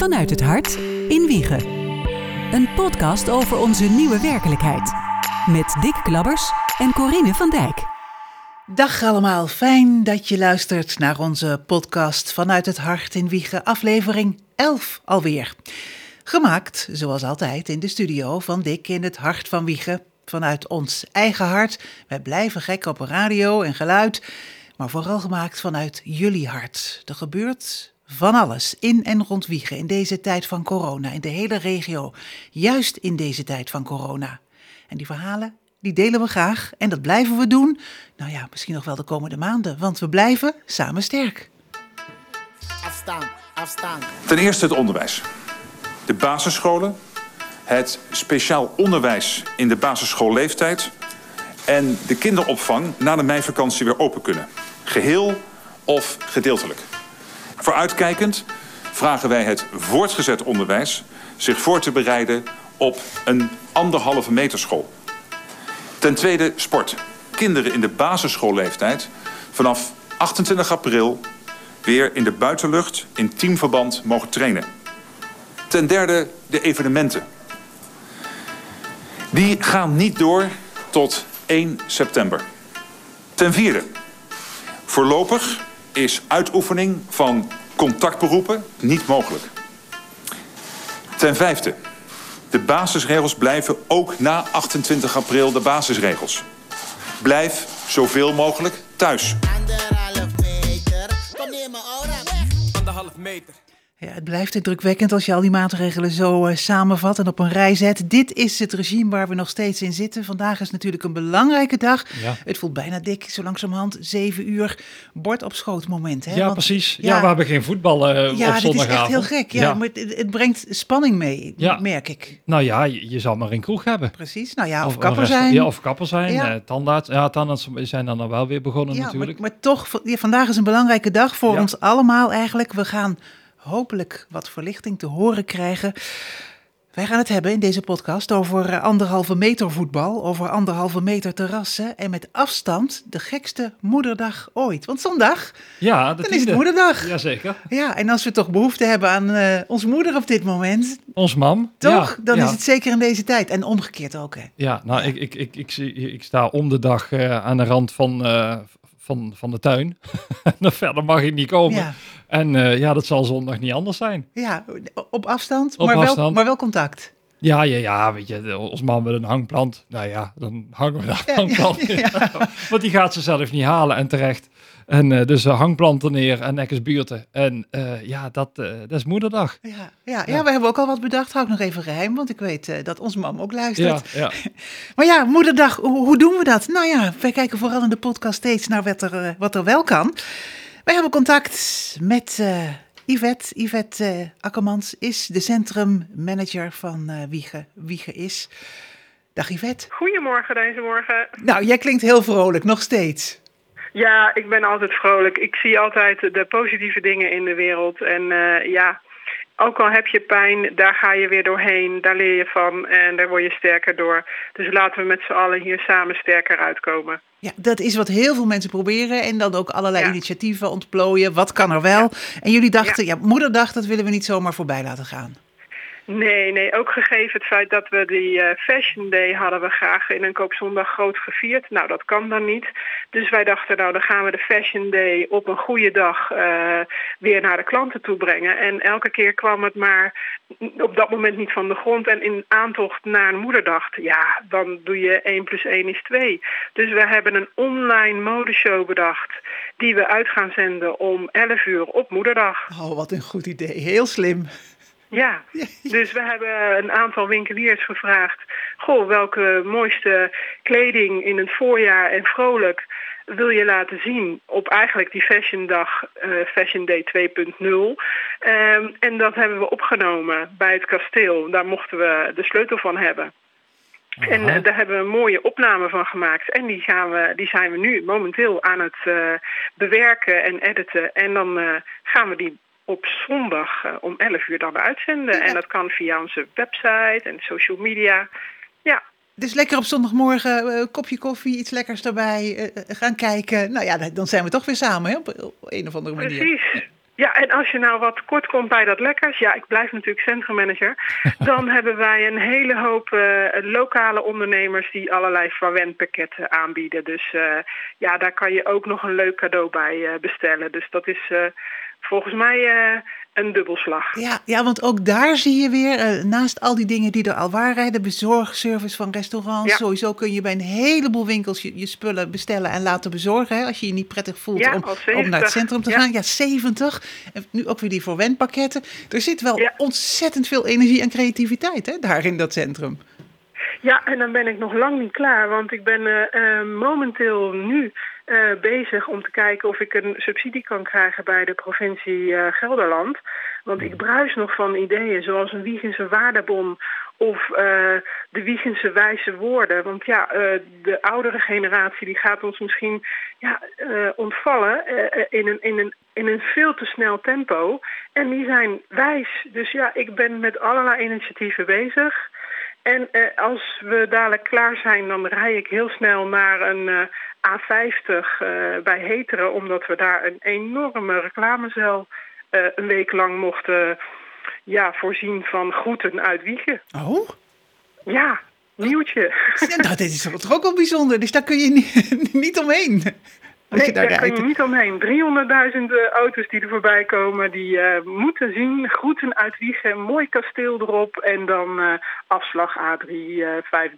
Vanuit het hart in Wiegen. Een podcast over onze nieuwe werkelijkheid. Met Dick Klabbers en Corine van Dijk. Dag allemaal, fijn dat je luistert naar onze podcast Vanuit het Hart in Wiegen, aflevering 11 alweer. Gemaakt, zoals altijd, in de studio van Dick in het Hart van Wiegen. Vanuit ons eigen hart. Wij blijven gek op radio en geluid, maar vooral gemaakt vanuit jullie hart. Er gebeurt van alles in en rond Wiegen in deze tijd van corona, in de hele regio. Juist in deze tijd van corona. En die verhalen, die delen we graag en dat blijven we doen. Nou ja, misschien nog wel de komende maanden, want we blijven samen sterk. Afstaan, afstaan. Ten eerste het onderwijs. De basisscholen, het speciaal onderwijs in de basisschoolleeftijd en de kinderopvang na de meivakantie weer open kunnen. Geheel of gedeeltelijk. Vooruitkijkend vragen wij het voortgezet onderwijs zich voor te bereiden op een anderhalve meter school. Ten tweede sport. Kinderen in de basisschoolleeftijd vanaf 28 april weer in de buitenlucht in teamverband mogen trainen. Ten derde de evenementen. Die gaan niet door tot 1 september. Ten vierde. Voorlopig is uitoefening van contactberoepen niet mogelijk. Ten vijfde. De basisregels blijven ook na 28 april de basisregels. Blijf zoveel mogelijk thuis. Anderhalf meter. Kom neer mijn aura weg. anderhalf meter. Ja, het blijft indrukwekkend als je al die maatregelen zo eh, samenvat en op een rij zet. Dit is het regime waar we nog steeds in zitten. Vandaag is natuurlijk een belangrijke dag. Ja. Het voelt bijna dik, zo langzamerhand. Zeven uur, bord op schoot moment. Hè? Ja, Want- precies. Ja, ja. we hebben geen voetbal eh, Ja, op dit is echt zondagavond. heel gek. Ja, Maar het, het brengt spanning mee, Ja. merk ik. Nou ja, je, je zal maar een kroeg hebben. Precies. Nou ja, of, kapper zijn. Ja, of kapper zijn. Ja. tandarts. Ja, tandarts zijn dan wel weer begonnen Ja, maar, natuurlijk. maar toch, ja, vandaag is een belangrijke dag voor Ja. ons allemaal eigenlijk. We gaan hopelijk wat verlichting te horen krijgen. Wij gaan het hebben in deze podcast over eh, anderhalve meter voetbal, over anderhalve meter terrassen en met afstand de gekste moederdag ooit. Want zondag, ja, de dan is het moederdag. Ja. Jazeker. en als we toch behoefte hebben aan eh onze moeder op dit moment, Ons mam. toch? Ja, dan ja. is het zeker in deze tijd. En omgekeerd ook, hè? Ja, nou, Ik, ik, ik, ik, zie, ik sta om de dag eh, aan de rand van, van, van de tuin. En verder mag ik niet komen. Ja, En eh, ja, dat zal zondag niet anders zijn. ja op afstand, Op maar, Wel, maar wel contact. Ja, ja, ja, weet je, ons man met een hangplant. Nou ja, dan hangen we daar Ja, hangplant. ja, Want die gaat ze zelf niet halen en terecht. En eh, dus uh, hangplanten neer en nekkers buurten. En eh, ja, dat, dat is moederdag. Ja, ja, ja. we hebben ook al wat bedacht. Hou ik nog even geheim, want ik weet dat onze mam ook luistert. Ja. Maar ja, moederdag, hoe, hoe doen we dat? Nou ja, wij kijken vooral in de podcast steeds naar wat er, wat er wel kan. Wij hebben contact met Yvette. Yvette eh, Akkermans is de centrummanager van eh Wiegen. Wiegen is. Dag Yvette. Goedemorgen deze morgen. Nou, jij klinkt heel vrolijk, nog steeds. Ja, ik ben altijd vrolijk. Ik zie altijd de positieve dingen in de wereld. En eh, ja, ook al heb je pijn, daar ga je weer doorheen. Daar leer je van en daar word je sterker door. Dus laten we met z'n allen hier samen sterker uitkomen. Ja, dat is wat heel veel mensen proberen. En dan ook allerlei Ja. initiatieven ontplooien. Wat kan er wel? En jullie dachten, ja. moederdag, dat willen we niet zomaar voorbij laten gaan. Nee, nee, ook gegeven het feit dat we die eh, Fashion Day hadden we graag in een koopzondag groot gevierd. Nou, dat kan dan niet. Dus wij dachten, nou, dan gaan we de Fashion Day op een goede dag eh, weer naar de klanten toe brengen. En elke keer kwam het maar op dat moment niet van de grond. En in aantocht naar een moederdag, ja, dan doe je 1 plus 1 is 2. Dus we hebben een online modeshow bedacht die we uit gaan zenden om 11 uur op moederdag. Oh, wat een goed idee. Heel slim. Ja, dus we hebben een aantal winkeliers gevraagd. Goh, welke mooiste kleding in het voorjaar en vrolijk wil je laten zien op eigenlijk die Fashion Dag, eh, Fashion Day 2.0. Ehm, en dat hebben we opgenomen bij het kasteel. Daar mochten we de sleutel van hebben. En eh, daar hebben we een mooie opname van gemaakt. En die, gaan we, die zijn we nu momenteel aan het eh, bewerken en editen. En dan gaan we die op zondag eh, om 11 uur dan uitzenden. Ja. En dat kan via onze website en social media. Ja, Dus lekker op zondagmorgen, eh, kopje koffie, iets lekkers erbij, eh, gaan kijken. Nou ja, dan zijn we toch weer samen hè, op, een of andere manier. precies. Ja, en als je nou wat kort komt bij dat lekkers, ja, ik blijf natuurlijk centrummanager, dan hebben wij een hele hoop uh, lokale ondernemers die allerlei verwendpakketten aanbieden. Dus uh, ja, daar kan je ook nog een leuk cadeau bij uh, bestellen. Dus dat is volgens mij een dubbelslag. Ja, ja, want ook daar zie je weer, uh, naast al die dingen die er al waren, de bezorgservice van restaurants, ja. sowieso kun je bij een heleboel winkels je, je spullen bestellen en laten bezorgen. Hè, als je je niet prettig voelt ja, om, om, naar het centrum te gaan. Ja, 70. En nu ook weer die voorwendpakketten. Er zit wel ontzettend veel energie en creativiteit hè, daar in dat centrum. Ja, en dan ben ik nog lang niet klaar, want ik ben uh, uh, momenteel nu uh, bezig om te kijken of ik een subsidie kan krijgen bij de provincie uh, Gelderland. Want ik bruis nog van ideeën zoals een Wiegense waardebon of uh, de Wiegense wijze woorden. Want ja, de oudere generatie die gaat ons misschien ja, ontvallen in, een, in, een, in een veel te snel tempo. En die zijn wijs. Dus ja, ik ben met allerlei initiatieven bezig. En uh, als we dadelijk klaar zijn, dan rij ik heel snel naar een uh, A50 uh, bij Heteren, omdat we daar een enorme reclamezel een week lang mochten ja, voorzien van groeten uit Wiegen. Oh? Ja, nieuwtje. Nou, dit is toch ook wel bijzonder, dus daar kun je niet, niet omheen. Nee, je daar, daar kun je niet omheen. 300.000 auto's die er voorbij komen, die uh, moeten zien. Groeten uit Wiegen, mooi kasteel erop en dan uh, afslag A325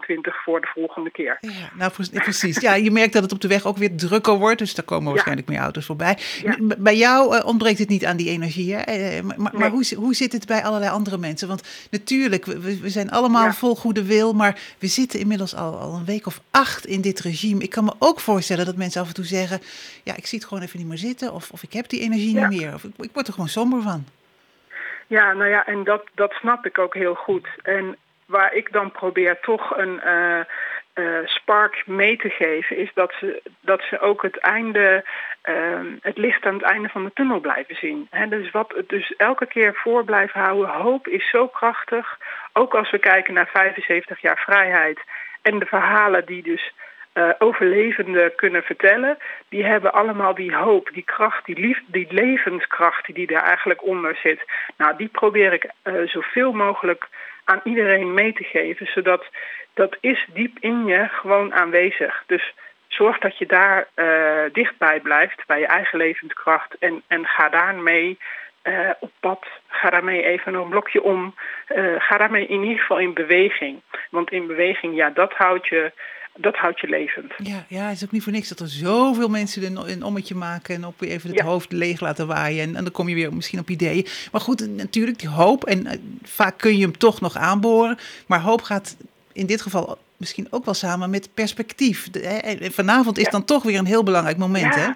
uh, voor de volgende keer. Ja, nou precies. Ja, je merkt dat het op de weg ook weer drukker wordt, dus daar komen waarschijnlijk ja. meer auto's voorbij. Ja. Bij jou uh, ontbreekt het niet aan die energie, hè? Maar, maar, maar hoe, hoe zit het bij allerlei andere mensen? Want natuurlijk, we, we zijn allemaal ja. vol goede wil, maar we zitten inmiddels al, al een week of acht in dit regime. Ik kan me ook voorstellen dat mensen af en toe zeggen ja, ik zie het gewoon even niet meer zitten. Of, of ik heb die energie ja. niet meer. Of ik, ik word er gewoon somber van. Ja, nou ja, en dat, dat snap ik ook heel goed. En waar ik dan probeer toch een uh, uh, spark mee te geven... is dat ze, dat ze ook het einde, uh, het licht aan het einde van de tunnel blijven zien. He, dus, wat, dus elke keer voor blijven houden. Hoop is zo krachtig. Ook als we kijken naar 75 jaar vrijheid... en de verhalen die dus uh, overlevenden kunnen vertellen, die hebben allemaal die hoop, die kracht, die, lief, die levenskracht die daar eigenlijk onder zit. Nou, die probeer ik uh, zoveel mogelijk aan iedereen mee te geven, zodat dat is diep in je gewoon aanwezig. Dus zorg dat je daar uh, dichtbij blijft, bij je eigen levenskracht en, en ga daarmee uh, op pad. Ga daarmee even een blokje om. Uh, ga daarmee in ieder geval in beweging. Want in beweging, ja, dat houdt je dat houdt je levend. Ja, ja, het is ook niet voor niks dat er zoveel mensen een, een ommetje maken en op weer even het ja. hoofd leeg laten waaien. En, en, dan kom je weer misschien op ideeën. Maar goed, natuurlijk die hoop. En uh, vaak kun je hem toch nog aanboren. Maar hoop gaat in dit geval misschien ook wel samen met perspectief. De, hè, vanavond is ja. dan toch weer een heel belangrijk moment, ja. hè?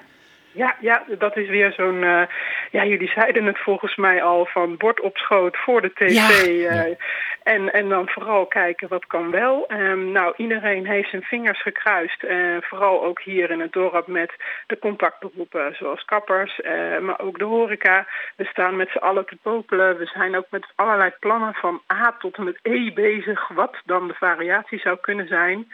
Ja, ja, dat is weer zo'n. Uh, ja, jullie zeiden het volgens mij al van bord op schoot voor de tv. Ja. Uh, en, en dan vooral kijken wat kan wel. Um, nou, iedereen heeft zijn vingers gekruist. Uh, vooral ook hier in het dorp met de contactberoepen zoals kappers, maar ook de horeca. We staan met z'n allen te popelen. We zijn ook met allerlei plannen van A tot en met E bezig. Wat dan de variatie zou kunnen zijn.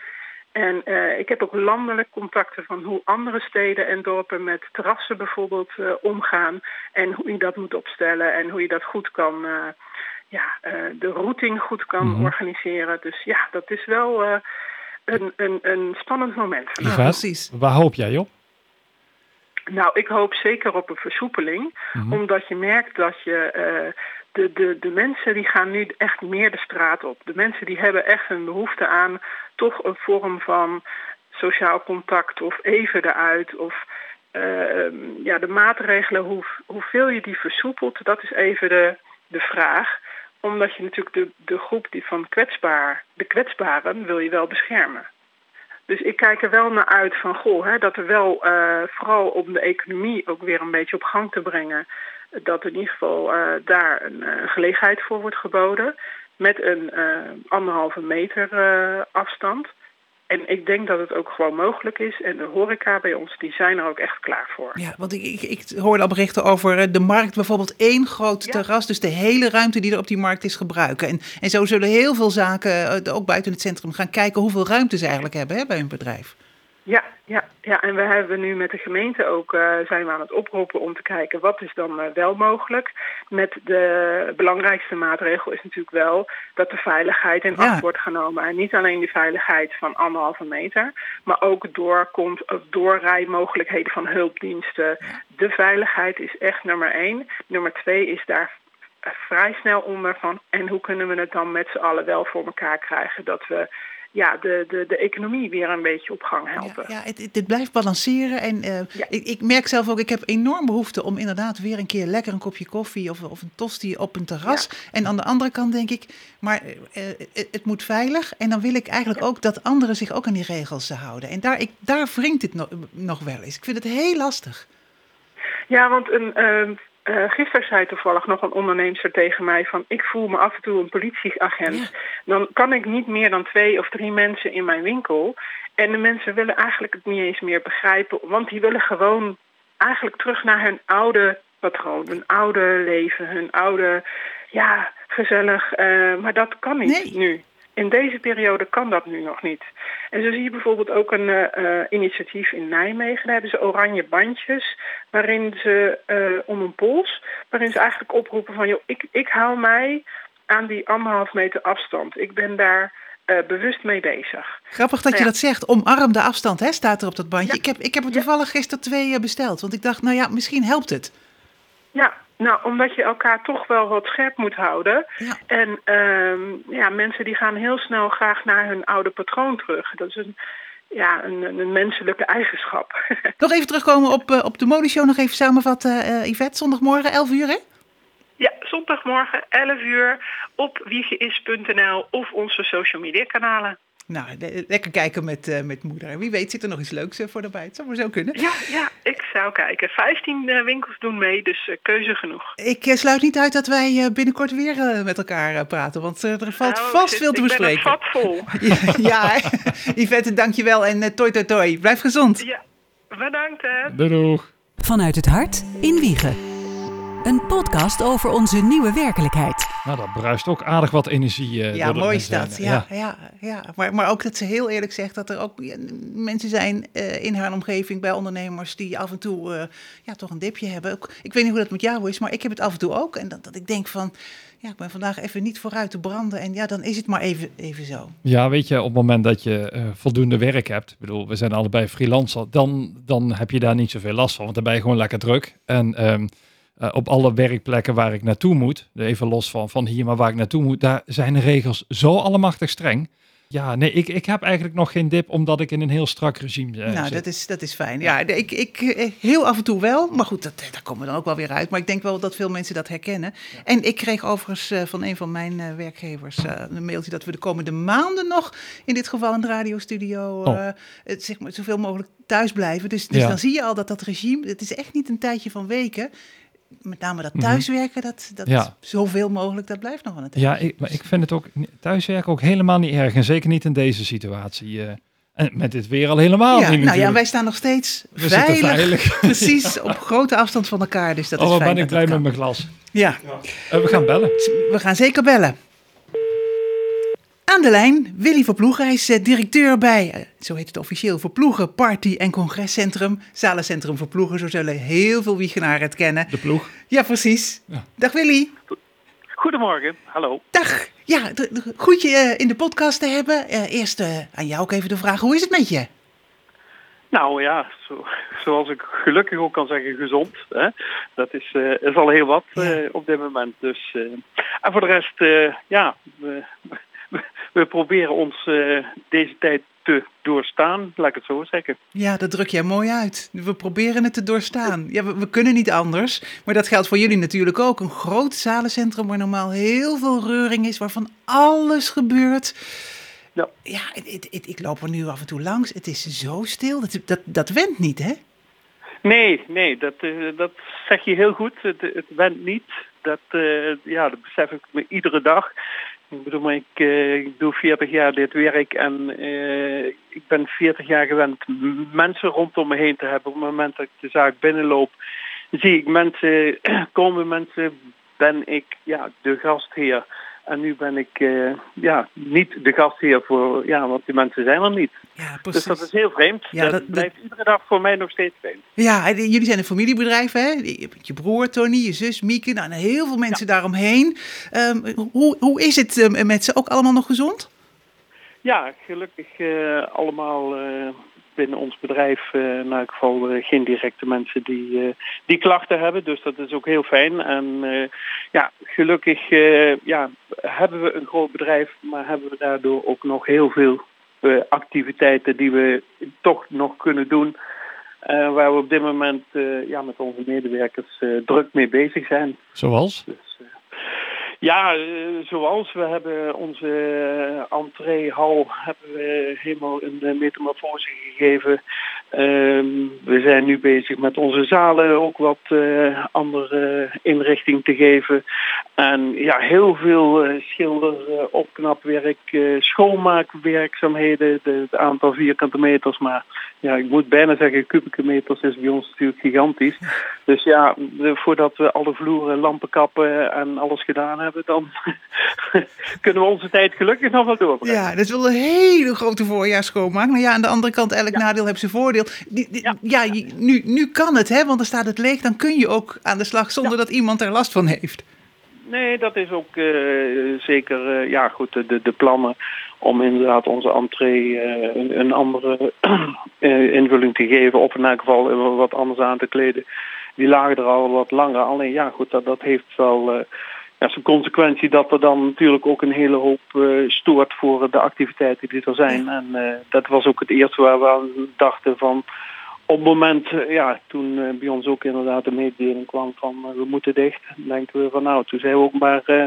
En uh, ik heb ook landelijk contacten van hoe andere steden en dorpen met terrassen bijvoorbeeld uh, omgaan. En hoe je dat moet opstellen en hoe je dat goed kan, uh, ja, de routing goed kan mm -hmm. organiseren. Dus ja, dat is wel een, een, een spannend moment. Ja, precies. Waar hoop jij op? Nou, ik hoop zeker op een versoepeling. Mm -hmm. Omdat je merkt dat je de, de, de mensen die gaan nu echt meer de straat op. De mensen die hebben echt een behoefte aan toch een vorm van sociaal contact of even eruit. Of uh, ja, de maatregelen, hoe, hoeveel je die versoepelt, dat is even de, de vraag. Omdat je natuurlijk de, de groep die van kwetsbaar, de kwetsbaren wil je wel beschermen. Dus ik kijk er wel naar uit van, goh, hè, dat er wel, uh, vooral om de economie ook weer een beetje op gang te brengen, dat in ieder geval uh, daar een uh, gelegenheid voor wordt geboden met een uh, anderhalve meter afstand. En ik denk dat het ook gewoon mogelijk is. En de horeca bij ons, die zijn er ook echt klaar voor. Ja, want ik, ik, ik hoorde al berichten over de markt, bijvoorbeeld één groot ja. terras. Dus de hele ruimte die er op die markt is gebruiken. En, en zo zullen heel veel zaken, ook buiten het centrum, gaan kijken hoeveel ruimte ze eigenlijk hebben hè, bij hun bedrijf. Ja, ja, ja, en we hebben nu met de gemeente ook uh, zijn we aan het oproepen om te kijken wat is dan uh, wel mogelijk. Met de belangrijkste maatregel is natuurlijk wel dat de veiligheid in acht wordt genomen. En niet alleen de veiligheid van anderhalve meter, maar ook doorkomt, doorrijmogelijkheden van hulpdiensten. De veiligheid is echt nummer één. Nummer twee is daar vrij snel onder van en hoe kunnen we het dan met z'n allen wel voor elkaar krijgen dat we ja, de, de, de economie weer een beetje op gang helpen. Ja, ja het, het, blijft balanceren. En uh, ik, ik, merk zelf ook, ik heb enorm behoefte om inderdaad weer een keer lekker een kopje koffie of, of een tosti op een terras. En aan de andere kant denk ik, maar uh, het, het, moet veilig. En dan wil ik eigenlijk ook dat anderen zich ook aan die regels houden. En daar, ik, daar wringt het nog, nog wel eens. Ik vind het heel lastig. Ja, want een, uh, uh, gisteren zei toevallig nog een onderneemster tegen mij van ik voel me af en toe een politieagent. Dan kan ik niet meer dan twee of drie mensen in mijn winkel. En de mensen willen eigenlijk het niet eens meer begrijpen. Want die willen gewoon eigenlijk terug naar hun oude patroon. Hun oude leven, hun oude, ja, gezellig. Uh, maar dat kan niet nee. nu. In deze periode kan dat nu nog niet. En zo zie je bijvoorbeeld ook een uh, initiatief in Nijmegen. Daar hebben ze oranje bandjes waarin ze uh, om een pols, waarin ze eigenlijk oproepen van joh, ik, ik hou mij aan die anderhalf meter afstand. Ik ben daar uh, bewust mee bezig. Grappig dat Nou je dat zegt. Omarm de afstand, hè, staat er op dat bandje. Ja. Ik, heb, ik heb er Ja. toevallig gisteren twee besteld. Want ik dacht, nou ja, misschien helpt het. Ja, nou, omdat je elkaar toch wel wat scherp moet houden. Ja. En ehm, ja, mensen die gaan heel snel graag naar hun oude patroon terug. Dat is een, ja, een, een- menselijke eigenschap. Nog even terugkomen op, eh, op de modeshow. Nog even samenvatten, eh Yvette. Zondagmorgen, 11 uur, hè? ja, zondagmorgen 11 uur op wiegeis.nl of onze social media kanalen. Nou, le- lekker kijken met, eh, met moeder. En wie weet zit er nog iets leuks eh, voor erbij. Het zou maar zo kunnen. Ja, ja, ik zou kijken. 15 eh, winkels doen mee, dus eh, keuze genoeg. Ik sluit niet uit dat wij eh, binnenkort weer met elkaar eh, praten. Want er valt Nou, vast veel te ik ben bespreken. een vat vol. Ja, ja? Yvette, dankjewel. En toi toi toi. Blijf gezond. Ja, bedankt hè. Doei doeg. Vanuit het hart in Wiegen. Een podcast over onze nieuwe werkelijkheid. Nou, dat bruist ook aardig wat energie. eh, Ja, mooi is dat. Ja, ja. Ja, Maar, maar ook dat ze heel eerlijk zegt dat er ook ja, mensen zijn eh, in haar omgeving bij ondernemers die af en toe eh, ja, toch een dipje hebben. Ook, ik weet niet hoe dat met jou is, maar ik heb het af en toe ook. En dat, dat ik denk van, ja, ik ben vandaag even niet vooruit te branden. En ja, dan is het maar even, even zo. Ja, weet je, op het moment dat je eh, voldoende werk hebt, ik bedoel, we zijn allebei freelancer, dan, dan heb je daar niet zoveel last van, want dan ben je gewoon lekker druk. En ehm, eh, op alle werkplekken waar ik naartoe moet, even los van, van hier, maar waar ik naartoe moet, daar zijn de regels zo allemachtig streng. Ja, nee, ik, ik heb eigenlijk nog geen dip, omdat ik in een heel strak regime eh, nou, zit. dat is, dat is fijn. Ja, ik, ik eh, heel af en toe wel. Maar goed, dat, daar komen we dan ook wel weer uit. Maar ik denk wel dat veel mensen dat herkennen. En ik kreeg overigens van een van mijn werkgevers een mailtje dat we de komende maanden nog, in dit geval in de radiostudio, Oh. het, zeg maar, zoveel mogelijk thuis blijven. Dus, dus Ja. dan zie je al dat dat regime, het is echt niet een tijdje van weken. Met name dat Mhm. thuiswerken, dat, dat Ja. zoveel mogelijk, dat blijft nog wel een tijdje. Ja, ik, maar ik vind het ook thuiswerken ook helemaal niet erg. En zeker niet in deze situatie. eh. en met dit weer al helemaal Ja, niet nou ja, wij staan nog steeds We veilig, veilig. precies op grote afstand van elkaar. Dus dat oh, is fijn ben ik blij met mijn glas. Ja, Eh, we gaan bellen. we gaan zeker bellen. Aan de lijn, Willy Verploegen. Hij is eh, directeur bij, eh, zo heet het officieel, Verploegen Party- en Congrescentrum. Zalencentrum Verploegen, zo zullen heel veel Wiegenaren het kennen. De ploeg. Ja, precies. Ja. Dag Willy. Goedemorgen, hallo. Dag. Ja, goed je eh, in de podcast te hebben. Eh, eerst eh, aan jou ook even de vraag, hoe is het met je? Nou ja, zo, zoals ik gelukkig ook kan zeggen, gezond. Hè? Dat is, eh, is al heel wat Ja. eh, op dit moment. Dus, eh, en voor de rest, eh, ja, we, we, proberen ons eh, deze tijd te doorstaan, laat ik het zo zeggen. Ja, dat druk jij mooi uit. We proberen het te doorstaan. Ja, we, we kunnen niet anders. Maar dat geldt voor jullie natuurlijk ook. Een groot zalencentrum waar normaal heel veel reuring is, waarvan alles gebeurt. Ja. Ja, het, het- het- ik loop er nu af en toe langs. Het is zo stil. Dat, dat, dat went niet, hè? Nee, nee, dat, eh, dat zeg je heel goed. Het, het went niet. Dat, eh, ja, dat besef ik me iedere dag. Ik bedoel, ik, eh, ik doe 40 jaar dit werk en eh, ik ben 40 jaar gewend mensen rondom me heen te hebben. Op het moment dat ik de zaak binnenloop, zie ik mensen, komen mensen, ben ik ja, de gastheer. En nu ben ik eh, ja, niet de gastheer voor, ja, want die mensen zijn er niet. Ja, Dus dat is heel vreemd. Ja, dat, dat- dat- blijft iedere dag voor mij nog steeds vreemd. Ja, en jullie zijn een familiebedrijf, hè? Je hebt je broer Tony, je zus Mieke, nou, en heel veel mensen daaromheen. Ehm, hoe, hoe is het ehm, met ze? Ook allemaal nog gezond? Ja, gelukkig eh, allemaal eh, binnen ons bedrijf, eh in elk geval eh, geen directe mensen die, eh, die klachten hebben. Dus dat is ook heel fijn. En ja, gelukkig ja, hebben we een groot bedrijf, maar hebben we daardoor ook nog heel veel activiteiten die we toch nog kunnen doen. waar we op dit moment ja, met onze medewerkers druk mee bezig zijn. Zoals? Dus, ja, eh, zoals we hebben onze eh, entreehal hebben we helemaal een eh, metamorfose gegeven. Ehm, we zijn nu bezig met onze zalen ook wat eh, andere inrichting te geven. En ja, heel veel eh, schilder, eh, opknapwerk, eh, schoonmaakwerkzaamheden. De- Het aantal vierkante meters, maar ja, ik moet bijna zeggen kubieke meters is bij ons natuurlijk gigantisch. Dus ja, voordat we alle vloeren, lampen kappen en alles gedaan hebben, dan kunnen we onze tijd gelukkig nog wel doorbrengen. Ja, dat is wel een hele grote voorjaar schoonmaak. Maar ja, aan de andere kant, elk nadeel heeft zijn voordeel. Die, die- ja, Ja. je- nu, nu kan het, hè? Want dan staat het leeg. Dan kun je ook aan de slag zonder dat iemand er last van heeft. Nee, dat is ook eh, zeker, eh, ja goed, de, de plannen om inderdaad onze entree eh, een, een andere invulling te geven. Of in elk geval wat anders aan te kleden. Die lagen er al wat langer. Alleen ja goed, dat, dat heeft wel... eh, ja, zijn consequentie dat er dan natuurlijk ook een hele hoop eh, stoort voor de activiteiten die er zijn. En eh, dat was ook het eerste waar we aan dachten van op het moment, eh, ja, toen eh, bij ons ook inderdaad de mededeling kwam van eh, we moeten dicht, denken we van nou, toen zijn we ook maar, eh,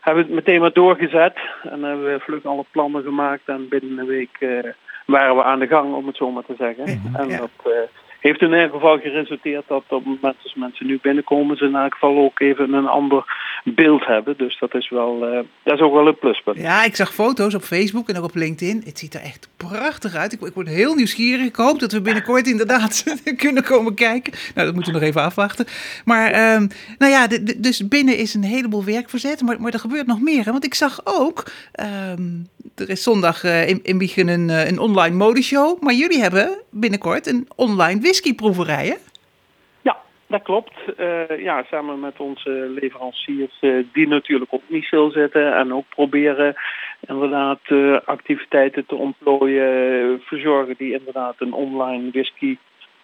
hebben we het meteen maar doorgezet en hebben we vlug alle plannen gemaakt en binnen een week eh, waren we aan de gang, om het zo maar te zeggen. En dat eh, heeft in ieder geval geresulteerd dat op het moment als mensen nu binnenkomen, ze in elk geval ook even een ander beeld hebben. Dus dat is wel, eh, dat is ook wel een pluspunt. Ja, ik zag foto's op Facebook en ook op LinkedIn. Het ziet er echt prachtig uit. Ik, ik word heel nieuwsgierig. Ik hoop dat we binnenkort inderdaad kunnen komen kijken. Nou, dat moeten we nog even afwachten. Maar ehm, nou ja, dus binnen is een heleboel werk verzet. Maar, maar er gebeurt nog meer. Want ik zag ook, ehm, er is zondag eh, in, in een, eh, een online modeshow. Maar jullie hebben binnenkort een online whiskyproeverij, hè? Ja, dat klopt. Eh, ja, samen met onze leveranciers die natuurlijk op Michel zitten en ook proberen inderdaad activiteiten te ontplooien, verzorgen die inderdaad een online whisky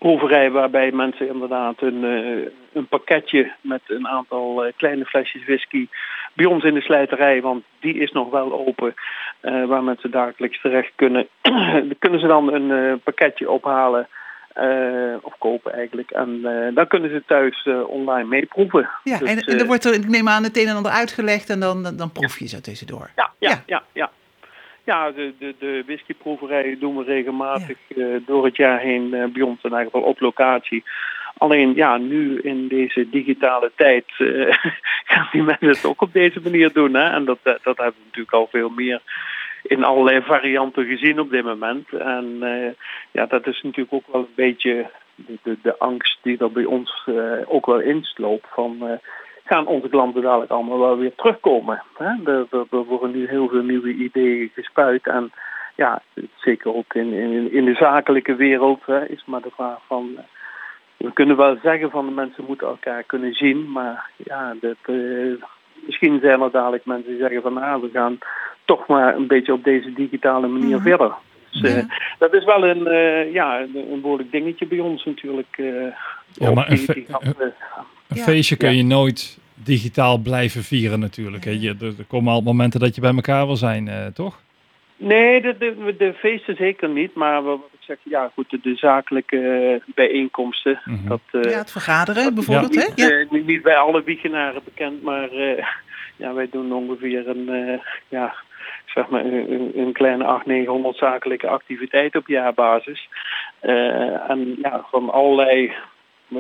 proeverij waarbij mensen inderdaad een, eh, een pakketje met een aantal eh, kleine flesjes whisky bij ons in de slijterij, want die is nog wel open, eh, waar mensen dagelijks terecht kunnen. kunnen ze dan een pakketje ophalen of kopen eigenlijk. En dan kunnen ze thuis online meeproeven. Ja, Dus, en, en er eh, wordt er, ik neem aan, het een en ander uitgelegd. En dan, dan, dan proef je zo tussendoor. ja, ja, Ja. ja, ja. Ja. de, de, de whiskyproeverijen doen we regelmatig eh, door het jaar heen eh, bij ons in ieder geval op locatie. Alleen ja, nu in deze digitale tijd eh, gaan die mensen het ook op deze manier doen. Hè? En dat, dat hebben we natuurlijk al veel meer in allerlei varianten gezien op dit moment. En ja, dat is natuurlijk ook wel een beetje de, de, de angst die er bij ons ook wel insloopt van... gaan onze klanten dadelijk allemaal wel weer terugkomen. Hè? Er, er, er worden nu heel veel nieuwe ideeën gespuit. En ja, zeker ook in, in, in de zakelijke wereld hè, is maar de vraag van... eh, we kunnen wel zeggen van de mensen moeten elkaar kunnen zien. Maar ja, dat, eh, misschien zijn er dadelijk mensen die zeggen van... Ah, we gaan toch maar een beetje op deze digitale manier verder. Dus, eh, Dat is wel een, eh, ja, een, een behoorlijk dingetje bij ons natuurlijk. eh, Ja, maar een Een Ja. feestje kun Ja. je nooit digitaal blijven vieren natuurlijk. Hè. Je, er, er komen al momenten dat je bij elkaar wil zijn, eh, toch? Nee, de, de, de feesten zeker niet. Maar wat ik zeg, ja goed, de, de zakelijke eh, bijeenkomsten. Mhm. Dat, eh, Ja, het vergaderen bijvoorbeeld, hè? niet, Ja. niet, niet bij alle wiegenaren bekend, maar eh, ja, wij doen ongeveer een, eh, ja, zeg maar een, een- kleine 800, 900 zakelijke activiteiten op jaarbasis. Eh, en ja, van allerlei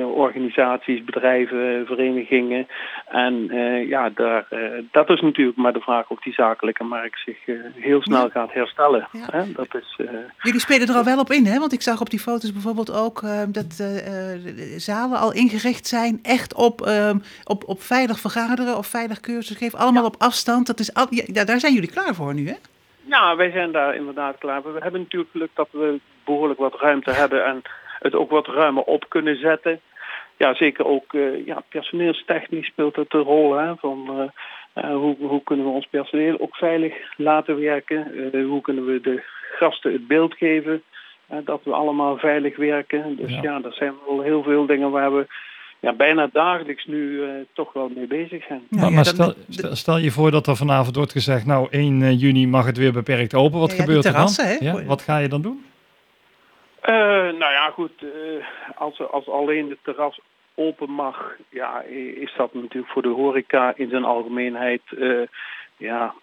organisaties, bedrijven, verenigingen. En eh, ja, daar, eh, dat is natuurlijk maar de vraag of die zakelijke markt zich eh, heel snel Ja. gaat herstellen. Ja. Hè? Dat is, eh, Jullie spelen er al wel op in, hè? Want ik zag op die foto's bijvoorbeeld ook eh, dat eh, eh, de- de zalen al ingericht zijn. Echt op, ehm, op, op veilig vergaderen of veilig cursus geven. Allemaal op afstand. Dat is al, ja, daar zijn jullie klaar voor nu, hè? Ja, wij zijn daar inderdaad klaar voor. We hebben natuurlijk geluk dat we behoorlijk wat ruimte hebben en het ook wat ruimer op kunnen zetten. Ja, zeker ook eh, ja, personeelstechnisch speelt het een rol. Hè, van, eh, eh, hoe, hoe kunnen we ons personeel ook veilig laten werken? Eh, hoe kunnen we de gasten het beeld geven dat we allemaal veilig werken? Dus Ja. ja, dat zijn wel heel veel dingen waar we ja, bijna dagelijks nu eh, toch wel mee bezig zijn. Maar stel, stel, stel je voor dat er vanavond wordt gezegd, nou 1 eh, juni mag het weer beperkt open. Wat Ja, ja, die gebeurt er dan? hè? Ja, wat ga je dan doen? Eh, nou ja, goed. eh, als, als alleen de terras open mag, ja, is dat natuurlijk voor de horeca in zijn algemeenheid eh, ja,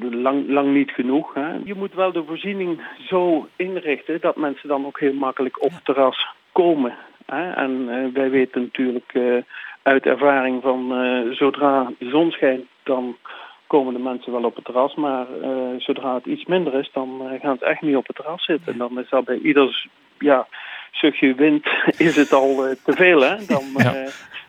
lang, lang niet genoeg. Hè. Je moet wel de voorziening zo inrichten dat mensen dan ook heel makkelijk op het terras komen. Hè. En wij weten natuurlijk uit ervaring van zodra de zon schijnt, dan komen de mensen wel op het terras. Maar zodra het iets minder is, dan gaan ze echt niet op het terras zitten. En dan is dat bij ieders ja, zuchtje wind is het al eh, te veel. Hè? Dan, Ja.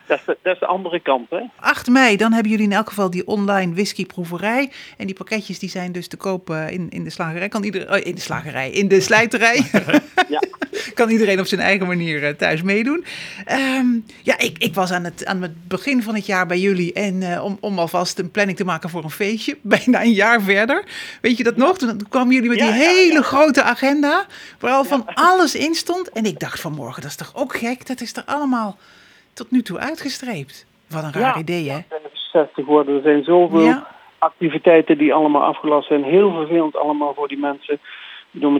Dat, is de, dat is de andere kant. Hè? 8 mei, dan hebben jullie in elk geval die online whiskyproeverij. En die pakketjes die zijn dus te koop eh, in, in de slagerij. Kan iedereen, oh, in de slagerij, in de slijterij. Ja. kan iedereen op zijn eigen manier eh, thuis meedoen. Ehm, ja, ik, ik was aan het, aan het begin van het jaar bij jullie. En eh, om, om alvast een planning te maken voor een feestje. Bijna een jaar verder. Weet je dat nog? Toen, kwamen jullie met die ja, hele grote agenda. Waar al van alles in stond. En ik dacht vanmorgen, dat is toch ook gek? Dat is er allemaal tot nu toe uitgestreept. Wat een raar Ja. idee, hè? 60 worden. Er zijn zoveel Ja. activiteiten die allemaal afgelast zijn. Heel vervelend allemaal voor die mensen.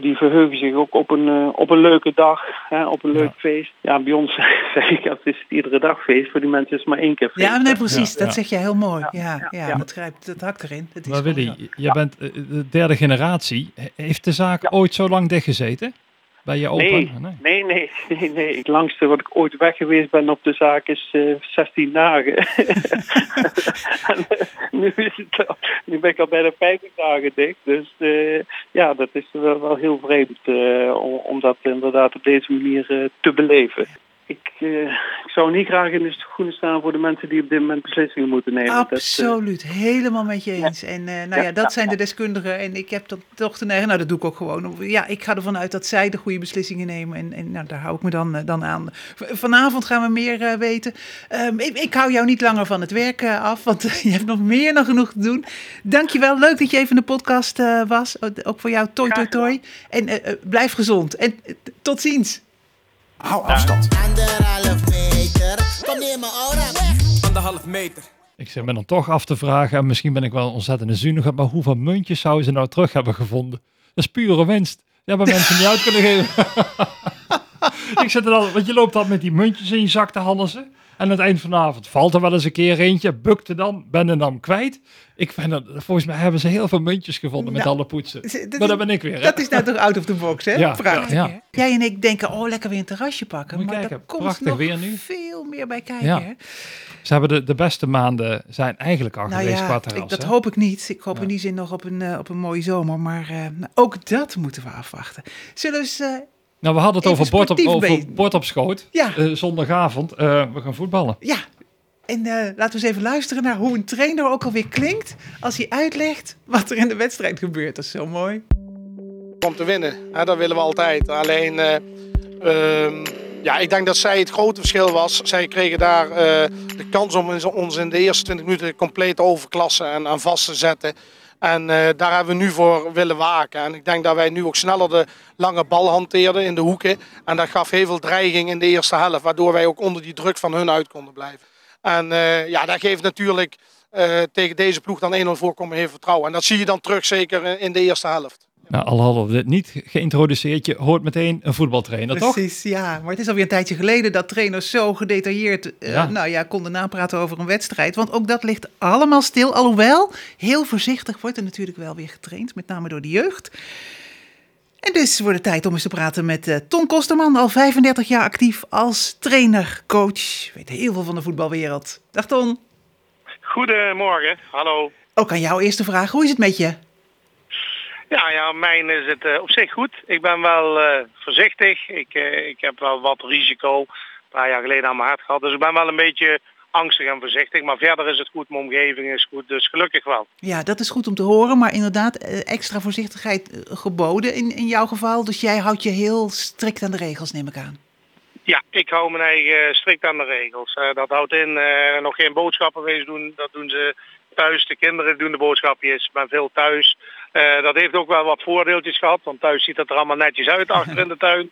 Die verheugen zich ook op een, eh, op een leuke dag, hè, op een leuk feest. Ja, bij ons zeg ik, het is iedere dag feest. Voor die mensen is het maar één keer feest. Ja, nee, precies. Ja, dat ja. zeg je heel mooi. Ja, ja, ja, ja. dat grijpt, dat hakt erin. Dat is Maar Willy, je bent eh, de derde generatie. He- Heeft de zaak ooit zo lang dichtgezeten? Bij je opa? Nee, nee, nee, nee, nee. Het langste wat ik ooit weg geweest ben op de zaak is eh 16 dagen. En, eh, nu, is het al, nu ben ik al bijna 50 dagen dicht. Dus eh, ja, dat is wel, wel heel vreemd eh, om, om dat inderdaad op deze manier eh, te beleven. Ik, eh, ik zou niet graag in de schoenen staan voor de mensen die op dit moment beslissingen moeten nemen. Dat, eh, Absoluut, helemaal met je eens. En eh, nou ja, Ja, dat ja, zijn de deskundigen. En ik heb dat toch te neigen. Nou, dat doe ik ook gewoon. Ja, ik ga ervan uit dat zij de goede beslissingen nemen. En, en nou, daar hou ik me dan, dan aan. Vanavond gaan we meer weten. Ehm, ik, ik hou jou niet langer van het werk af, want je hebt nog meer dan genoeg te doen. Dankjewel, leuk dat je even in de podcast was. Ook voor jou, toi, toi, toi. En blijf gezond. En tot ziens. Hou afstand. Anderhalf meter. Kom neer mijn aura weg. Anderhalf meter. Ik zit me dan toch af te vragen, en misschien ben ik wel ontzettend zuinig, maar hoeveel muntjes zouden ze nou terug hebben gevonden? Dat is pure winst. Die hebben mensen niet uit kunnen geven. ik zit er al, want je loopt dan met die muntjes in je zak te handelsen. En aan het eind van de avond valt er wel eens een keer eentje, bukte dan, ben er dan kwijt. Ik vind dat, volgens mij hebben ze heel veel muntjes gevonden met Nou, alle poetsen. dat maar dat is- ben ik weer. hè? Dat is nou toch out of the box, hè? Ja, Prachtig. ja, hè? ja. Jij en ik denken, oh, lekker weer een terrasje pakken. Moet maar kijken, er komt nog weer nu. veel meer bij kijken. Ja. hè? Ze hebben de, de beste maanden zijn eigenlijk al Nou geweest ja, qua ik, dat hè? hoop ik niet. Ik hoop in die zin nog op een, eh, op een mooie zomer. Maar eh, ook dat moeten we afwachten. Zullen we eens... Nou, we hadden het over bord op, over bord op schoot. Ja. Eh, zondagavond. Eh, we gaan voetballen. ja, en eh, laten we eens even luisteren naar hoe een trainer ook alweer klinkt... als hij uitlegt wat er in de wedstrijd gebeurt. Dat is zo mooi. om te winnen. Hè, dat willen we altijd. Alleen, eh, ehm, ja, ik denk dat zij het grote verschil was. Zij kregen daar eh, de kans om ons- in de eerste 20 minuten compleet overklassen en aan vast te zetten. En eh, daar hebben we nu voor willen waken. En ik denk dat wij nu ook sneller de lange bal hanteerden in de hoeken. En dat gaf heel veel dreiging in de eerste helft, waardoor wij ook onder die druk van hun uit konden blijven. En eh, ja, dat geeft natuurlijk eh, tegen deze ploeg dan 1-0 voorkomen heel vertrouwen. En dat zie je dan terug zeker in- in de eerste helft. Nou, al hadden we dit niet geïntroduceerd, je hoort meteen een voetbaltrainer, toch? Precies, ja. Maar het is alweer een tijdje geleden dat trainers zo gedetailleerd eh, Ja. nou ja, konden napraten over een wedstrijd. Want ook dat ligt allemaal stil. Alhoewel, heel voorzichtig wordt er natuurlijk wel weer getraind, met name door de jeugd. En dus wordt het tijd om eens te praten met uh, Ton Kosterman, al 35 jaar actief als trainer, coach. Weet heel veel van de voetbalwereld. Dag Ton. Goedemorgen, hallo. Ook aan jou eerste vraag, hoe is het met je? Ja, ja mijn is het uh, op zich goed. Ik ben wel uh, voorzichtig. Ik, ik heb wel wat risico een paar jaar geleden aan mijn hart gehad. Dus ik ben wel een beetje angstig en voorzichtig. Maar verder is het goed, mijn omgeving is goed, dus gelukkig wel. Ja, dat is goed om te horen. Maar inderdaad, extra voorzichtigheid geboden in, in jouw geval. Dus jij houdt je heel strikt aan de regels, neem ik aan. Ja, ik hou mijn eigen strikt aan de regels. Dat houdt in nog geen boodschappen wees doen. Dat doen ze thuis. De kinderen doen de boodschapjes, maar veel thuis. Uh, dat heeft ook wel wat voordeeltjes gehad, want thuis ziet het er allemaal netjes uit achter in de tuin.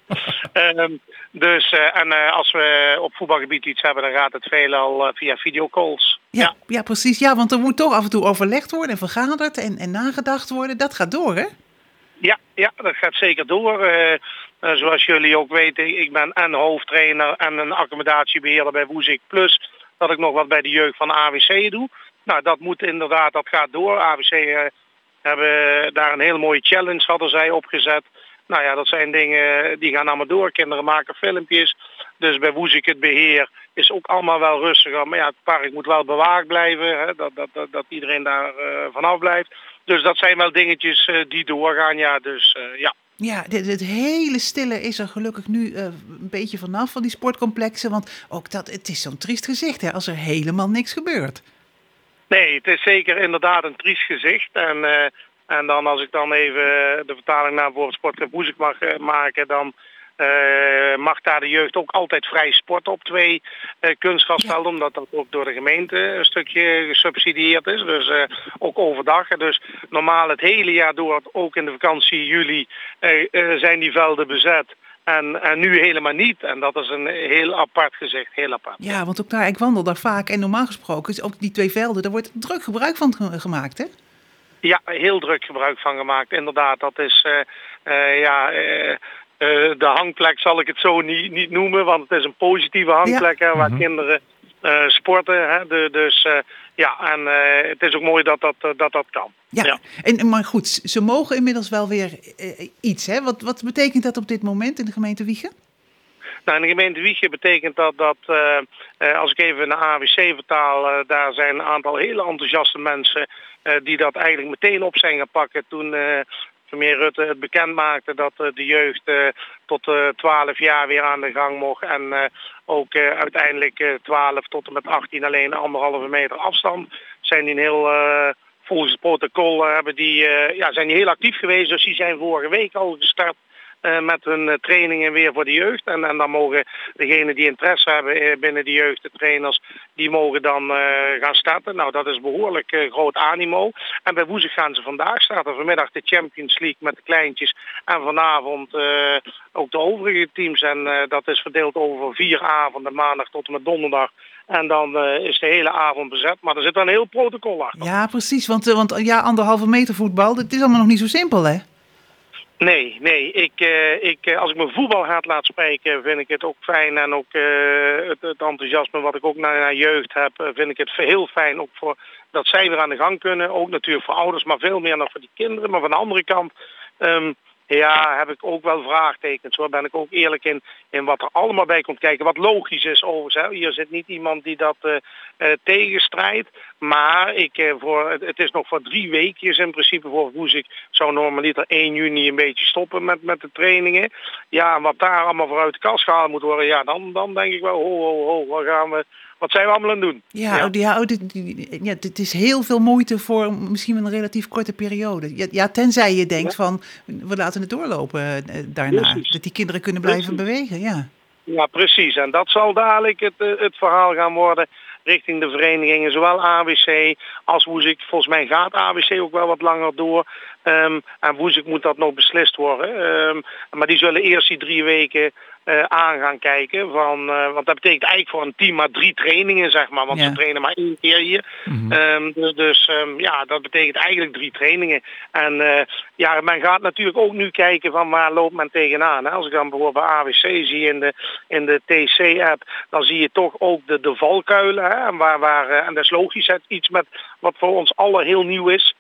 dus en als we op voetbalgebied iets hebben, dan gaat het veelal via videocalls. Ja, ja, ja. precies. Ja, want er moet toch af en toe overlegd worden en vergaderd en, en nagedacht worden. Dat gaat door, hè? Ja, ja, dat gaat zeker door. Zoals jullie ook weten, ik ben en hoofdtrainer en een accommodatiebeheerder bij Woezik Plus. Dat ik nog wat bij de jeugd van AWC doe. Nou, dat moet inderdaad, dat gaat door. AWC hebben daar een hele mooie challenge, hadden zij opgezet. Nou ja, dat zijn dingen die gaan allemaal door. Kinderen maken filmpjes. Dus bij Woezik het beheer is ook allemaal wel rustiger. Maar ja, het park moet wel bewaakt blijven. Hè, dat, dat, dat, iedereen daar vanaf blijft. Dus dat zijn wel dingetjes uh, die doorgaan, ja. Dus ja. Ja, dit, het hele stille is er gelukkig nu een beetje vanaf van die sportcomplexen. Want ook dat, het is zo'n triest gezicht hè, als er helemaal niks gebeurt. Nee, het is zeker inderdaad een triest gezicht. En, en dan als ik dan even de vertaling naar voor sportclub Woezik mag maken, dan uh, mag daar de jeugd ook altijd vrij sporten op twee kunstgrasvelden, omdat dat ook door de gemeente een stukje gesubsidieerd is. Dus ook overdag. Dus normaal het hele jaar door, ook in de vakantie juli, zijn die velden bezet. En, en nu helemaal niet. En dat is een heel apart gezicht, heel apart. Ja, want ook daar, ik wandel daar vaak en normaal gesproken is ook die twee velden, daar wordt druk gebruik van gemaakt, hè? Ja, heel druk gebruik van gemaakt. Inderdaad, dat is ja uh, de hangplek zal ik het zo niet, niet noemen, want het is een positieve hangplek ja. hè, waar mm -hmm. kinderen sporten. Hè, de, dus uh, ja, en het is ook mooi dat dat, dat, dat kan. Ja, ja. En, maar goed, ze mogen inmiddels wel weer iets. Hè? Wat, wat betekent dat op dit moment in de gemeente Wiegen? Nou, in de gemeente Wiegen betekent dat dat, als ik even naar AWC vertaal, daar zijn een aantal hele enthousiaste mensen die dat eigenlijk meteen op zijn gaan pakken toen premier Rutte het bekend maakte dat de jeugd tot 12 jaar weer aan de gang mocht. En ook uiteindelijk 12 tot en met 18 alleen anderhalve meter afstand. Zijn die heel volgens het protocol hebben die, ja, zijn die heel actief geweest. Dus die zijn vorige week al gestart met hun uh, trainingen weer voor de jeugd. En, en dan mogen degenen die interesse hebben uh, binnen de jeugd, de trainers, die mogen dan gaan starten. Nou, dat is behoorlijk groot animo. En bij Woezig gaan ze vandaag starten. Vanmiddag de Champions League met de kleintjes. En vanavond ook de overige teams. En dat is verdeeld over vier avonden, maandag tot en met donderdag. En dan is de hele avond bezet. Maar er zit wel een heel protocol achter. Ja, precies. Want, want ja, anderhalve meter voetbal, dat is allemaal nog niet zo simpel, hè? Nee, nee. Ik, uh, ik, als ik mijn voetbalhaat laat spreken, vind ik het ook fijn. En ook het, het, enthousiasme wat ik ook naar, jeugd heb, vind ik het heel fijn. Ook voor dat zij weer aan de gang kunnen. Ook natuurlijk voor ouders, maar veel meer nog voor die kinderen. Maar van de andere kant... Um, ja, heb ik ook wel vraagtekens. Waar ben ik ook eerlijk in, in wat er allemaal bij komt kijken. Wat logisch is overigens. Hier zit niet iemand die dat uh, uh, tegenstrijdt. Maar ik, uh, voor, het is nog voor drie weekjes in principe voor Woezik. Zou normaliter 1 juni een beetje stoppen met, met de trainingen. Ja, en wat daar allemaal voor uit de kast gehaald moet worden. Ja, dan, dan denk ik wel, ho, ho, ho, waar gaan we wat zijn we allemaal aan het doen? Ja, ja. ja, oh, dit, ja dit is heel veel moeite voor misschien een relatief korte periode. Ja, ja tenzij je denkt van, we laten het doorlopen uh, daarna. Precies. Dat die kinderen kunnen blijven precies. bewegen, ja. Ja, precies. En dat zal dadelijk het, uh, het verhaal gaan worden richting de verenigingen, zowel AWC als Woezik. Volgens mij gaat AWC ook wel wat langer door. Um, en Woezik moet dat nog beslist worden. Um, maar die zullen eerst die drie weken uh, aan gaan kijken. Van, uh, want dat betekent eigenlijk voor een team maar drie trainingen, zeg maar. Want ja. we trainen maar één keer hier. Mm -hmm. um, dus dus um, ja, dat betekent eigenlijk drie trainingen. En uh, ja, men gaat natuurlijk ook nu kijken van waar loopt men tegenaan. Hè? Als ik dan bijvoorbeeld bij AWC zie in de, in de TC-app, dan zie je toch ook de, de valkuilen. Hè? En, waar, waar, en dat is logisch, het, iets met wat voor ons allen heel nieuw is.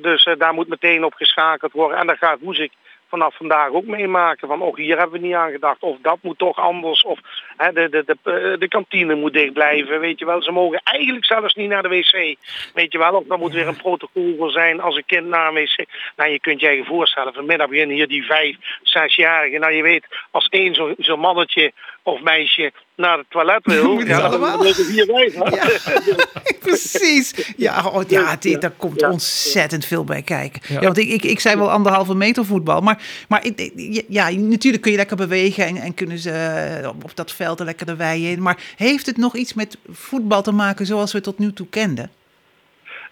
Dus daar moet meteen op geschakeld worden. En daar gaat Woezik vanaf vandaag ook meemaken. Van, oh, hier hebben we niet aan gedacht. Of dat moet toch anders. Of hè, de, de, de, de kantine moet dicht blijven. Weet je wel, ze mogen eigenlijk zelfs niet naar de wc. Weet je wel, of dan moet weer een protocol voor zijn als een kind naar een wc. Nou, je kunt je je voorstellen, vanmiddag beginnen hier die vijf, zesjarigen. Nou, je weet, als één zo'n zo mannetje of meisje naar het toilet wil, ja, dan wijs. Precies. Ja, oh, ja dit, daar komt ontzettend veel bij kijken. Ja. want ik, ik, ik zei wel anderhalve meter voetbal. Maar, maar ja, natuurlijk kun je lekker bewegen en, en kunnen ze eh, op dat veld er lekker de wei in. Maar heeft het nog iets met voetbal te maken zoals we het tot nu toe kenden?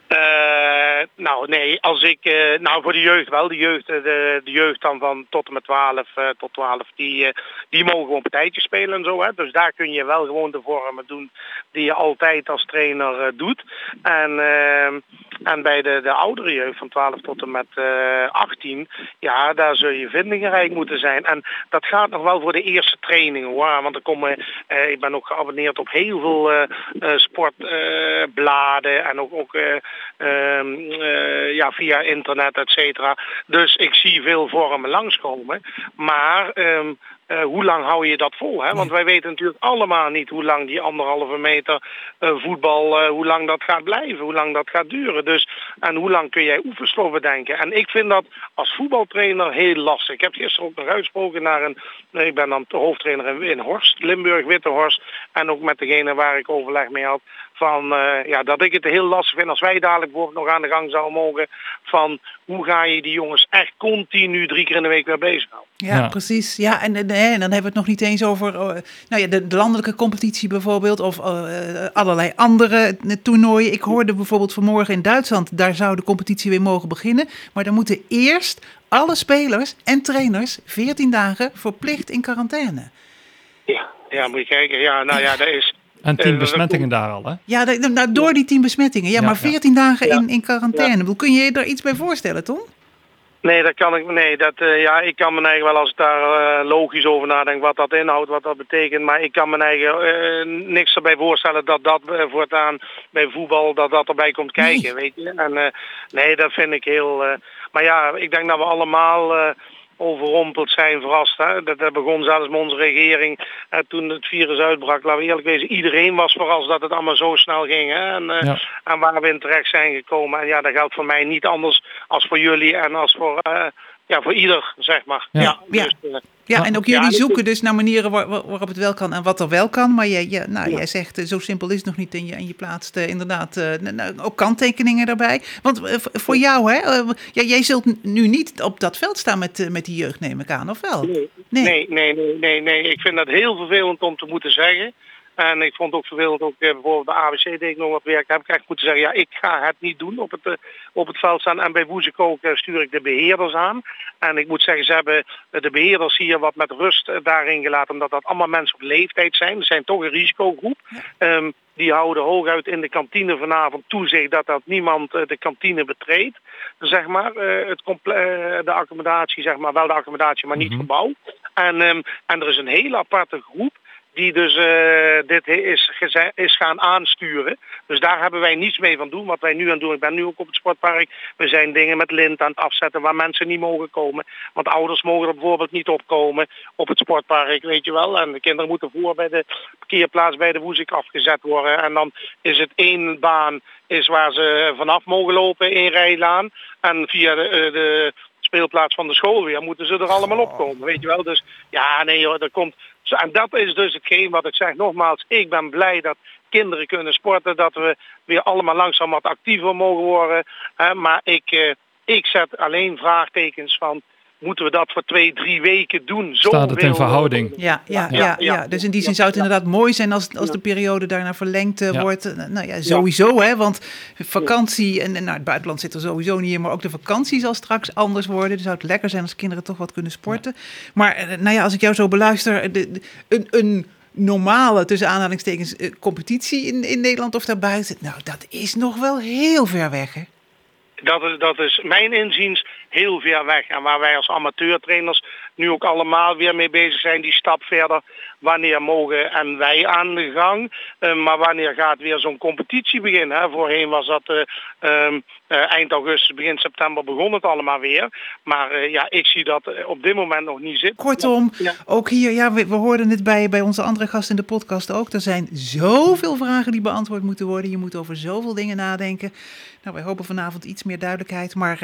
Eh, nou nee, als ik, eh, nou voor de jeugd wel, de jeugd, eh, de, de jeugd dan van tot en met 12 eh, tot 12, die, die mogen gewoon partijtjes spelen en zo. Hè? Dus daar kun je wel gewoon de vormen doen die je altijd als trainer doet. En, en bij de, de oudere jeugd van 12 tot en met eh 18, ja, daar zul je vindingrijk moeten zijn. En dat gaat nog wel voor de eerste trainingen hoor. Want er komen, ik ben ook geabonneerd op heel veel sportbladen en ook, ook ja, via internet, et cetera. Dus ik zie veel vormen langskomen. Maar eh, hoe lang hou je dat vol? Hè? Want wij weten natuurlijk allemaal niet hoe lang die anderhalve meter eh, voetbal, eh, hoe lang dat gaat blijven, hoe lang dat gaat duren. Dus, en hoe lang kun jij oefenstoffen denken? En ik vind dat als voetbaltrainer heel lastig. Ik heb gisteren ook nog uitgesproken naar een, ik ben dan de hoofdtrainer in, in Horst, Limburg, Wittehorst. En ook met degene waar ik overleg mee had. Van, ja, dat ik het heel lastig vind als wij dadelijk bijvoorbeeld nog aan de gang zouden mogen. Van hoe ga je die jongens echt continu drie keer in de week weer bezighouden? Ja, Ja. precies. Ja, en, en, en dan hebben we het nog niet eens over eh, nou ja, de, de landelijke competitie bijvoorbeeld. Of eh, allerlei andere eh, toernooien. Ik hoorde bijvoorbeeld vanmorgen in Duitsland, daar zou de competitie weer mogen beginnen. Maar dan moeten eerst alle spelers en trainers 14 dagen verplicht in quarantaine. Ja, ja, moet je kijken. Ja, nou ja, dat is. En Eh, tien we- besmettingen daar al, hè? Ja, nou, door die 10 besmettingen. Ja, Ja, maar ja. 14 dagen Ja. in, in quarantaine. Kun je je daar iets bij voorstellen, Tom? Nee, dat kan ik. Nee, dat, eh, ja, ik kan me eigen wel als ik daar eh, logisch over nadenk wat dat inhoudt, wat dat betekent. Maar ik kan me eigen eh, niks erbij voorstellen dat dat voortaan bij voetbal dat dat erbij komt kijken, weet je. En nee, dat vind ik heel. maar ja, ik denk dat we allemaal. Overrompeld zijn, verrast. Hè? Dat, dat begon zelfs met onze regering eh, toen het virus uitbrak. Laten we eerlijk wezen, iedereen was verrast dat het allemaal zo snel ging. Hè? En, eh, en waar we in terecht zijn gekomen. En ja, dat geldt voor mij niet anders als voor jullie en als voor, eh, ja, voor ieder, zeg maar. Ja. Ja, Ja. dus, eh, Ja, en ook jullie zoeken dus naar manieren waar- waar- waarop het wel kan en wat er wel kan. Maar jij, jij- nou, Ja. jij zegt, eh, zo simpel is het nog niet. En je, en je plaatst eh, inderdaad nou, ook kanttekeningen daarbij. Want voor jou, hè, ja, jij zult nu niet op dat veld staan met, met die jeugd, neem ik aan, of wel? Nee. Nee. Nee, nee, nee, nee, nee. Ik vind dat heel vervelend om te moeten zeggen. En ik vond het ook vervelend, ook eh, bijvoorbeeld bij ABC deed ik nog wat werk. Heb ik echt moeten zeggen, ja, ik ga het niet doen op het, eh, op het veld staan. En bij Woezik ook eh, stuur ik de beheerders aan. En ik moet zeggen, ze hebben de beheerders hier wat met rust daarin gelaten. Omdat dat allemaal mensen op leeftijd zijn. Ze zijn toch een risicogroep. Ehm, die houden hooguit in de kantine vanavond toezicht dat dat niemand de kantine betreedt. Zeg maar, het de accommodatie, zeg maar, wel de accommodatie, maar niet het gebouw. En, ehm, en er is een hele aparte groep die dus eh, dit is, is gaan aansturen. Dus daar hebben wij niets mee van doen. Wat wij nu aan doen, ik ben nu ook op het sportpark. We zijn dingen met lint aan het afzetten waar mensen niet mogen komen. Want ouders mogen er bijvoorbeeld niet opkomen op het sportpark, weet je wel. En de kinderen moeten voor bij de parkeerplaats bij de Woezik afgezet worden. En dan is het één baan is waar ze vanaf mogen lopen, één rijlaan. En via de, eh, de speelplaats van de school weer moeten ze er allemaal opkomen, weet je wel. Dus ja, nee hoor, er komt... En dat is dus hetgeen wat ik zeg. Nogmaals, ik ben blij dat kinderen kunnen sporten, dat we weer allemaal langzaam wat actiever mogen worden. Maar ik, eh, ik zet alleen vraagtekens van, moeten we dat voor twee, drie weken doen? Staat het in verhouding? Ja, ja, ja, Ja, ja, ja. Dus in die zin zou het inderdaad mooi zijn als, als de periode daarna verlengd eh, Ja. wordt. Eh, Nou ja, sowieso, hè. Want vakantie, en, en nou, het buitenland zit er sowieso niet in, maar ook de vakantie zal straks anders worden. Dus zou het lekker zijn als kinderen toch wat kunnen sporten. Maar eh, nou ja, als ik jou zo beluister, de, de- een, een normale, tussen aanhalingstekens, competitie in, in Nederland of daarbuiten, nou, dat is nog wel heel ver weg, hè. Dat is, dat is mijn inziens heel ver weg. En waar wij als amateurtrainers nu ook allemaal weer mee bezig zijn, die stap verder. Wanneer mogen en wij aan de gang? Uh, maar wanneer gaat weer zo'n competitie beginnen? Hè? Voorheen was dat uh, um, uh, eind augustus, begin september begon het allemaal weer. Maar ja, ik zie dat op dit moment nog niet zitten. Kortom, ja. ook hier, ja, we, we hoorden het bij, bij onze andere gast in de podcast ook. Er zijn zoveel vragen die beantwoord moeten worden. Je moet over zoveel dingen nadenken. Nou, wij hopen vanavond iets meer duidelijkheid. Maar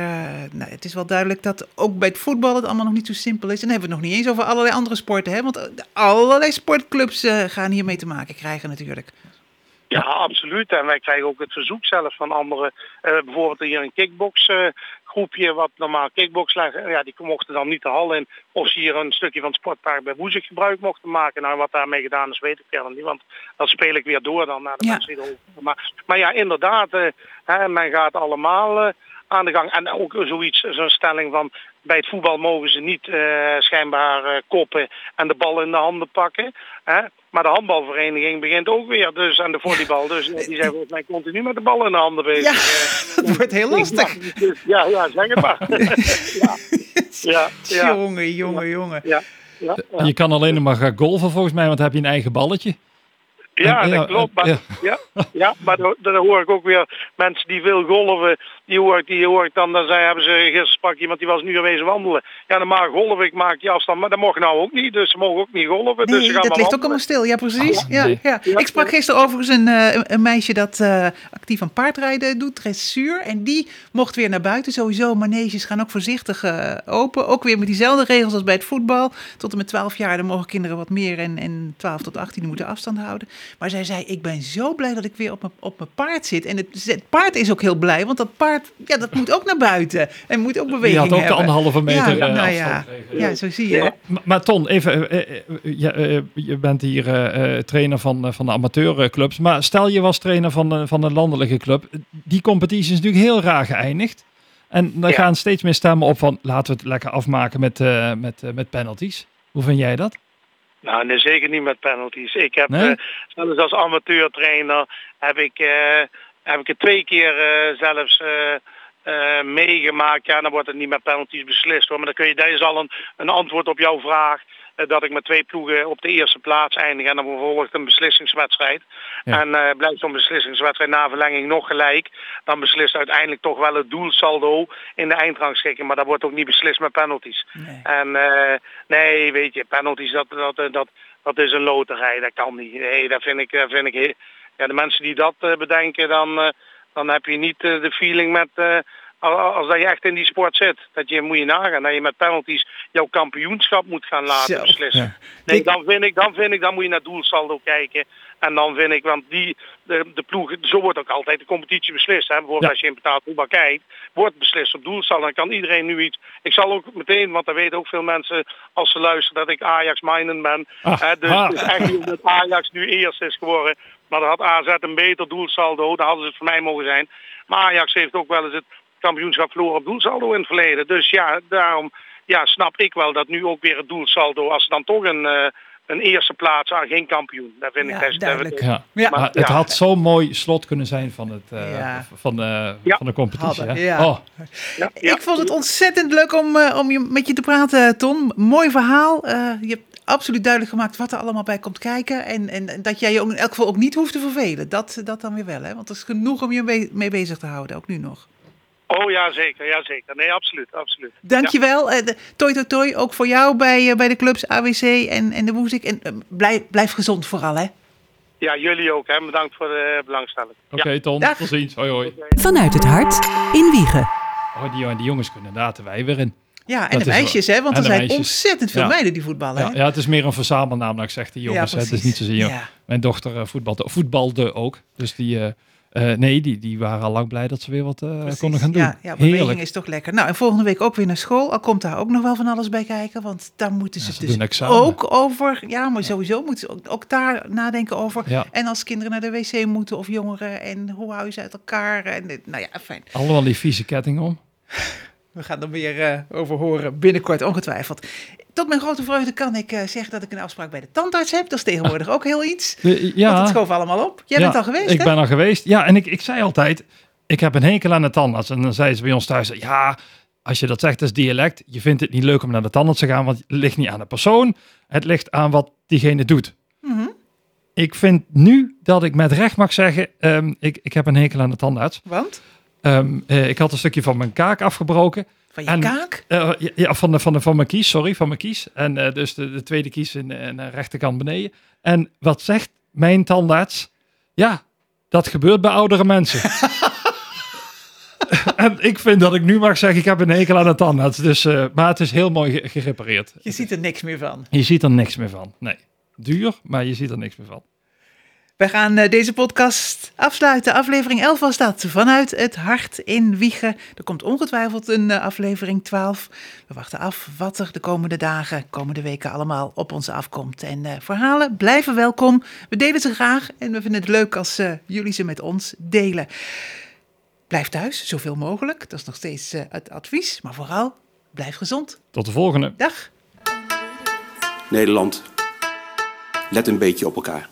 nou, het is wel duidelijk dat ook bij het voetbal het allemaal nog niet zo simpel is. En hebben we het nog niet eens over allerlei andere sporten. Hè? Want allerlei sportclubs uh, gaan hiermee te maken krijgen natuurlijk. Ja, absoluut. En wij krijgen ook het verzoek zelf van anderen. Bijvoorbeeld hier een kickbox groepje wat normaal kickbox leggen. Ja, die mochten dan niet de hal in. Of ze hier een stukje van het sportpark bij Woezik gebruik mochten maken. Nou, wat daarmee gedaan is, weet ik verder niet. Want dat speel ik weer door dan naar de ja. mensen die maar, maar ja, inderdaad, uh, hè, men gaat allemaal aan de gang. En ook zoiets, zo'n stelling van bij het voetbal mogen ze niet uh, schijnbaar uh, koppen en de bal in de handen pakken. Hè? Maar de handbalvereniging begint ook weer dus aan de volleybal. Dus die zijn volgens mij continu met de bal in de handen bezig. Ja, dat wordt heel lastig. Ja, ja zeg het maar. ja. Ja, ja. Jongen, jongen, jongen. Ja. Ja, ja. Je kan alleen nog maar gaan golven volgens mij, want dan heb je een eigen balletje. Ja, dat klopt. Maar, ja. Ja, ja, maar dan, dan hoor ik ook weer mensen die veel golven, die hoor ik, die hoor ik dan, dan zei, hebben ze gisteren sprak iemand die was nu geweest wandelen. Ja, dan mag golven, ik maak die afstand, maar dat mocht nou ook niet, dus ze mogen ook niet golven. Nee, dus ze gaan dat ligt ook allemaal stil, ja precies. Ja, ja, ja. Ik sprak gisteren overigens een, uh, een meisje dat uh, actief aan paardrijden doet, dressuur, en die mocht weer naar buiten. Sowieso, maneges gaan ook voorzichtig uh, open, ook weer met diezelfde regels als bij het voetbal. Tot en met 12 jaar, dan mogen kinderen wat meer en, en 12 tot 18 moeten afstand houden. Maar zij zei, ik ben zo blij dat ik weer op mijn, op mijn paard zit. En het, het, paard is ook heel blij, want dat paard, ja, dat moet ook naar buiten. En moet ook beweging hebben. Je had ook de anderhalve meter ja, uh, nou ja. ja, zo zie je. Ja. Maar, maar, Ton, even, uh, uh, je, je bent hier trainer van, van de amateurclubs. Maar stel je was trainer van, van een landelijke club. Die competitie is natuurlijk heel raar geëindigd. En dan gaan steeds meer stemmen op van laten we het lekker afmaken met, met, met penalties. Hoe vind jij dat? Nou, nee, zeker niet met penalties. Ik heb nee? uh, zelfs als amateurtrainer heb ik, uh, heb ik het twee keer uh, zelfs meegemaakt. Ja, dan wordt het niet met penalties beslist hoor. Maar dan kun je, dat is al een, een antwoord op jouw vraag. Dat ik met twee ploegen op de eerste plaats eindig en dan vervolgt een beslissingswedstrijd. Ja. En uh, blijft zo'n beslissingswedstrijd na verlenging nog gelijk. Dan beslist uiteindelijk toch wel het doelsaldo in de eindrangschikking. Maar dat wordt ook niet beslist met penalties. Nee. En uh, nee, weet je, penalties dat, dat, dat, dat is een loterij. Dat kan niet. Nee, dat vind ik, dat vind ik. Ja, de mensen die dat bedenken, dan, dan heb je niet de feeling met... Als dat je echt in die sport zit, dat je moet je nagaan dat je met penalties jouw kampioenschap moet gaan laten Zo, beslissen. Ja. Nee, dan vind ik, dan vind ik, dan moet je naar doelsaldo kijken. En dan vind ik, want die, de, de ploeg, zo wordt ook altijd de competitie beslist. Hè? Bijvoorbeeld ja. als je in betaald voetbal kijkt, wordt beslist op doelsaldo. Dan kan iedereen nu iets. Ik zal ook meteen, want dat weten ook veel mensen als ze luisteren, dat ik Ajax-minded ben. Ah, hè? Dus ah. het is echt niet dat Ajax nu eerst is geworden. Maar dan had AZ een beter doelsaldo. Dan hadden ze het voor mij mogen zijn. Maar Ajax heeft ook wel eens het kampioenschap verloren op doelsaldo in het verleden. Dus ja, daarom ja, snap ik wel dat nu ook weer het doelsaldo, als ze dan toch een, uh, een eerste plaats aan geen kampioen. Daar vind ja, ik best duidelijk. Ja. Ja. Maar, het had zo'n mooi slot kunnen zijn van, het, uh, ja. van, de, van de competitie. Hè? Ja. Oh. Ik vond het ontzettend leuk om, uh, om je, met je te praten, Ton. Mooi verhaal. je hebt absoluut duidelijk gemaakt wat er allemaal bij komt kijken. En, en dat jij je ook in elk geval ook niet hoeft te vervelen. Dat, dat dan weer wel, hè? Want er is genoeg om je mee bezig te houden, ook nu nog. Oh ja, zeker. Ja, zeker. Nee, absoluut. absoluut. Dankjewel. Ja. Uh, toi, toi, toi. Ook voor jou bij, uh, bij de clubs AWC en, en de Woezik. En uh, blijf, blijf gezond vooral, hè? Ja, jullie ook. Hè. Bedankt voor de belangstelling. Oké, okay, ja. Ton. Dag. Tot ziens. Hoi, hoi. Vanuit het hart in Wiegen. Oh, die, die jongens kunnen inderdaad wij weer in. Ja, en dat de meisjes, hè? Want er zijn meisjes. ontzettend veel ja. meiden die voetballen. Ja, hè? ja, het is meer een verzamelnaam, nou ik zeg die jongens. Ja, het is niet zozeer. Ja. Mijn dochter voetbalde, voetbalde ook. Dus die... Uh, Uh, nee, die, die waren al lang blij dat ze weer wat uh, konden gaan doen. Ja, ja beweging is toch lekker. Nou, en volgende week ook weer naar school. Al komt daar ook nog wel van alles bij kijken. Want daar moeten ze, ja, ze dus ook over... Ja, maar sowieso moeten ze ook, ook daar nadenken over. Ja. En als kinderen naar de wc moeten of jongeren. En hoe hou je ze uit elkaar. En, nou ja, fijn. Allemaal die vieze ketting om. We gaan er weer uh, over horen binnenkort, ongetwijfeld. Tot mijn grote vreugde kan ik uh, zeggen dat ik een afspraak bij de tandarts heb. Dat is tegenwoordig ook heel iets. De, ja. Want het schoof allemaal op. Jij ja, bent al geweest, Ik hè? ben al geweest. Ja, en ik, ik zei altijd, ik heb een hekel aan de tandarts. En dan zei ze bij ons thuis, ja, als je dat zegt als dialect, je vindt het niet leuk om naar de tandarts te gaan, want het ligt niet aan de persoon. Het ligt aan wat diegene doet. Mhm. Ik vind nu dat ik met recht mag zeggen, ehm, ik, ik heb een hekel aan de tandarts. Want? Ehm, eh, ik had een stukje van mijn kaak afgebroken. Van je En- kaak? Eh, ja, van, de, van, de, van mijn kies, sorry, van mijn kies. En eh, dus de, de tweede kies in, in de rechterkant beneden. En wat zegt mijn tandarts? Ja, dat gebeurt bij oudere mensen. en ik vind dat ik nu mag zeggen, ik heb een hekel aan de tandarts. Dus, eh, maar het is heel mooi ge- gerepareerd. Je ziet er niks meer van. Je ziet er niks meer van. Nee, duur, maar je ziet er niks meer van. We gaan eh, deze podcast afsluiten. Aflevering 11 was dat. Vanuit het hart in Wiegen. Er komt ongetwijfeld een eh, aflevering 12. We wachten af wat er de komende dagen, komende weken allemaal op ons afkomt. En eh, verhalen blijven welkom. We delen ze graag en we vinden het leuk als eh, jullie ze met ons delen. Blijf thuis, zoveel mogelijk. Dat is nog steeds het advies. Maar vooral, blijf gezond. Tot de volgende. Dag. Nederland, let een beetje op elkaar.